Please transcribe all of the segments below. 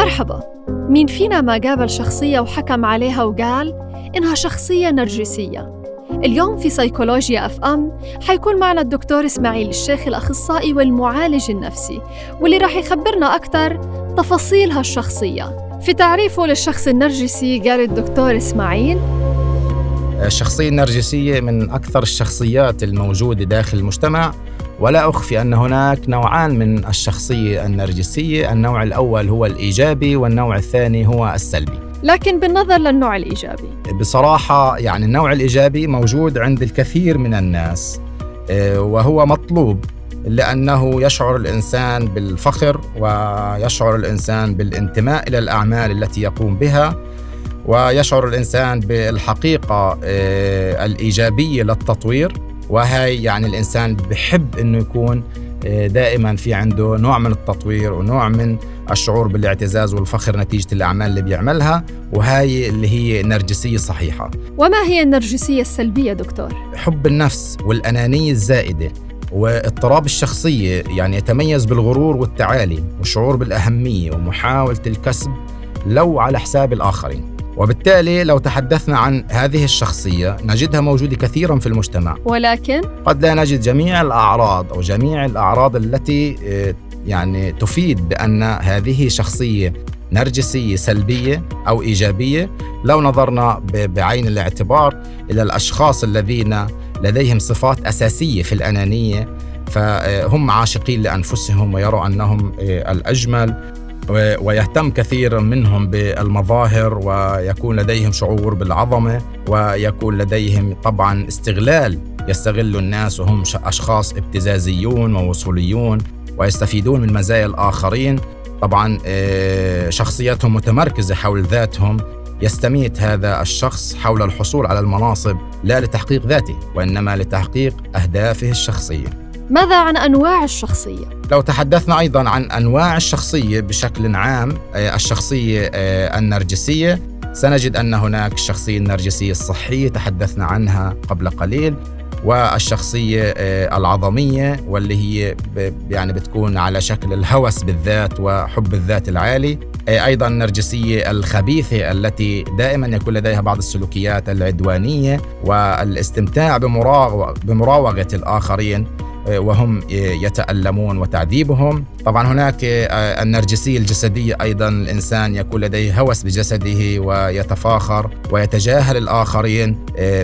مرحبا. مين فينا ما قابل شخصية وحكم عليها وقال إنها شخصية نرجسية. اليوم في سيكولوجيا أف أم حيكون معنا الدكتور إسماعيل الشيخ الأخصائي والمعالج النفسي واللي راح يخبرنا أكثر تفاصيل هالشخصية. في تعريفه للشخص النرجسي قال الدكتور إسماعيل الشخصية النرجسية من أكثر الشخصيات الموجودة داخل المجتمع ولا أخفي أن هناك نوعان من الشخصية النرجسية. النوع الأول هو الإيجابي والنوع الثاني هو السلبي. لكن بالنظر للنوع الإيجابي. بصراحة يعني النوع الإيجابي موجود عند الكثير من الناس آه، وهو مطلوب لأنه يشعر الإنسان بالفخر ويشعر الإنسان بالانتماء إلى الأعمال التي يقوم بها. ويشعر الإنسان بالحقيقة آه، الإيجابية للتطوير. وهي يعني الإنسان بحب أنه يكون آه، دائما في عنده نوع من التطوير ونوع من الشعور بالاعتزاز والفخر نتيجة الأعمال اللي بيعملها. وهي اللي هي نرجسية صحيحة. وما هي النرجسية السلبية دكتور؟ حب النفس والأنانية الزائدة واضطراب الشخصية يعني يتميز بالغرور والتعالي والشعور بالأهمية ومحاولة الكسب لو على حساب الآخرين. وبالتالي لو تحدثنا عن هذه الشخصية نجدها موجودة كثيرا في المجتمع. ولكن؟ قد لا نجد جميع الأعراض أو جميع الأعراض التي آه، يعني تفيد بأن هذه شخصية نرجسية سلبية أو إيجابية. لو نظرنا بعين الاعتبار إلى الأشخاص الذين لديهم صفات أساسية في الأنانية فهم عاشقين لأنفسهم ويروا أنهم آه، الأجمل. ويهتم كثير منهم بالمظاهر ويكون لديهم شعور بالعظمة ويكون لديهم طبعا استغلال يستغل الناس وهم أشخاص ابتزازيون ووصوليون ويستفيدون من مزايا الآخرين. طبعا آه، شخصيتهم متمركزة حول ذاتهم. يستميت هذا الشخص حول الحصول على المناصب لا لتحقيق ذاته وإنما لتحقيق أهدافه الشخصية. ماذا عن أنواع الشخصية؟ لو تحدثنا أيضا عن أنواع الشخصية بشكل عام آه، الشخصية آه، النرجسية سنجد أن هناك الشخصية النرجسية الصحية تحدثنا عنها قبل قليل والشخصية آه، العظمية واللي هي يعني بتكون على شكل الهوس بالذات وحب الذات العالي أيضا النرجسية الخبيثة التي دائما يكون لديها بعض السلوكيات العدوانية والإستمتاع بمراوغة الآخرين آه، وهم آه، يتألمون وتعذيبهم. طبعا هناك آه، النرجسية الجسدية أيضا الإنسان يكون لديه هوس بجسده ويتفاخر ويتجاهل الآخرين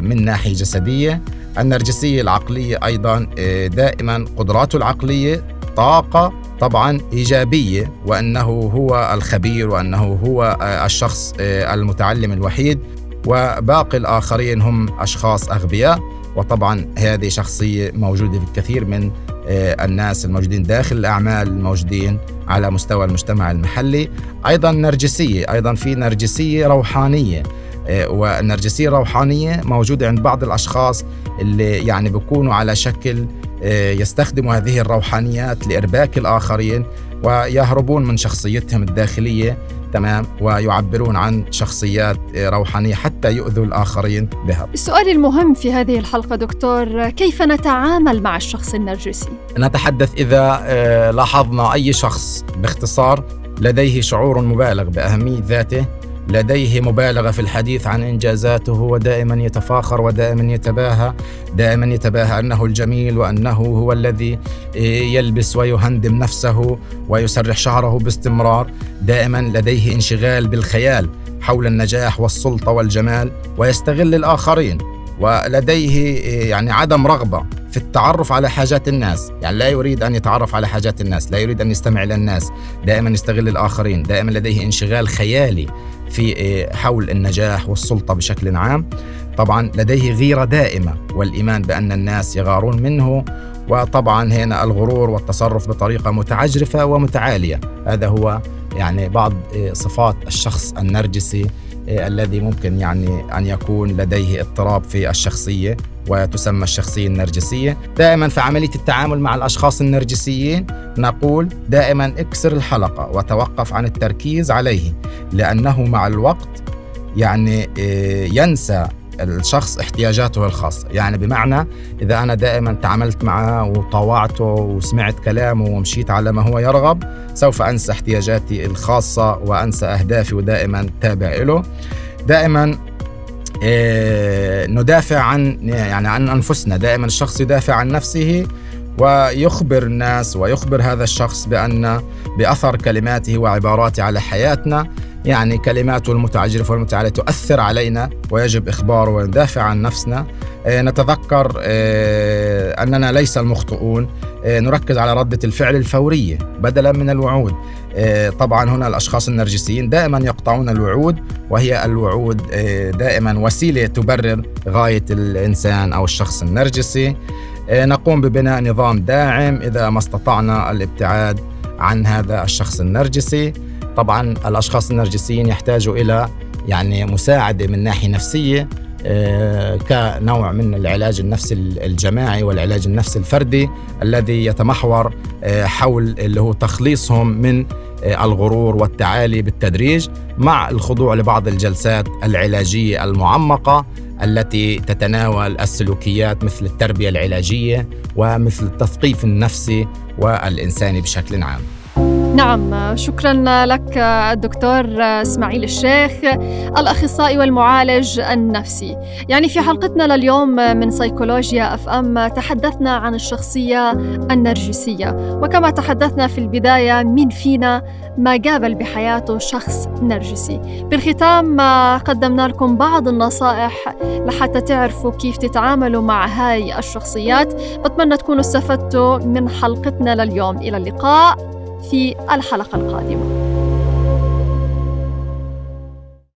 من ناحية جسدية. النرجسية العقلية أيضا دائما قدراته العقلية طاقة طبعا إيجابية وأنه هو الخبير وأنه هو الشخص المتعلم الوحيد. وباقي الآخرين هم أشخاص أغبياء. وطبعا هذه شخصية موجودة في الكثير من آه، الناس الموجودين داخل الأعمال الموجودين على مستوى المجتمع المحلي. أيضا نرجسية أيضا في نرجسية روحانية آه، والنرجسية الروحانية موجودة عند بعض الأشخاص اللي يعني بيكونوا على شكل آه، يستخدموا هذه الروحانيات لإرباك الآخرين ويهربون من شخصيتهم الداخلية. تمام ويعبرون عن شخصيات روحانية حتى يؤذوا الآخرين بها السؤال المهم في هذه الحلقة دكتور كيف نتعامل مع الشخص النرجسي؟ نتحدث إذا آه، لاحظنا أي شخص باختصار لديه شعور مبالغ بأهمية ذاته لديه مبالغة في الحديث عن إنجازاته ودائما يتفاخر ودائما يتباهى دائما يتباهى أنه الجميل وأنه هو الذي يلبس ويهندم نفسه ويسرح شعره باستمرار. دائما لديه انشغال بالخيال حول النجاح والسلطة والجمال ويستغل الآخرين ولديه يعني عدم رغبة في التعرف على حاجات الناس. يعني لا يريد أن يتعرف على حاجات الناس لا يريد أن يستمع إلى الناس. دائما يستغل الآخرين دائما لديه انشغال خيالي في آه، حول النجاح والسلطة بشكل عام. طبعا لديه غيرة دائمة والإيمان بأن الناس يغارون منه. وطبعا هنا الغرور والتصرف بطريقة متعجرفة ومتعالية. هذا هو يعني بعض آه، صفات الشخص النرجسي الذي ممكن يعني أن يكون لديه اضطراب في الشخصية وتسمى الشخصية النرجسية، دائما في عملية التعامل مع الأشخاص النرجسيين نقول دائما اكسر الحلقة وتوقف عن التركيز عليه لأنه مع الوقت يعني آه، ينسى الشخص احتياجاته الخاصة. يعني بمعنى إذا أنا دائما تعاملت معه وطاوعته وسمعت كلامه ومشيت على ما هو يرغب سوف أنسى احتياجاتي الخاصة وأنسى أهدافي ودائما تابع له. دائما إيه ندافع عن يعني عن أنفسنا. دائما الشخص يدافع عن نفسه ويخبر الناس ويخبر هذا الشخص بأن بأثر كلماته وعباراته على حياتنا. يعني كلماته المتعجرفة والمتعالية تؤثر علينا ويجب إخباره وندافع عن نفسنا. آه، نتذكر آه، أننا ليس المخطئون. آه، نركز على ردة الفعل الفورية بدلا من الوعود. طبعا هنا الأشخاص النرجسيين دائما يقطعون الوعود وهي الوعود دائما وسيلة تبرر غاية الإنسان أو الشخص النرجسي. نقوم ببناء نظام داعم إذا ما استطعنا الابتعاد عن هذا الشخص النرجسي. طبعا الأشخاص النرجسيين يحتاجوا إلى يعني مساعدة من ناحية نفسية آه، كنوع من العلاج النفسي الجماعي والعلاج النفسي الفردي الذي يتمحور آه، حول اللي هو تخليصهم من آه، الغرور والتعالي بالتدريج مع الخضوع لبعض الجلسات العلاجية المعمقة التي تتناول السلوكيات مثل التربية العلاجية ومثل التثقيف النفسي والإنساني بشكل عام. نعم شكرا لك الدكتور إسماعيل الشيخ الأخصائي والمعالج النفسي. يعني في حلقتنا لليوم من سيكولوجيا أف أم تحدثنا عن الشخصية النرجسية. وكما تحدثنا في البداية مين فينا ما قابل بحياته شخص نرجسي؟ بالختام قدمنا لكم بعض النصائح لحتى تعرفوا كيف تتعاملوا مع هاي الشخصيات. بتمنى تكونوا استفدتوا من حلقتنا لليوم. إلى اللقاء. في الحلقة القادمة.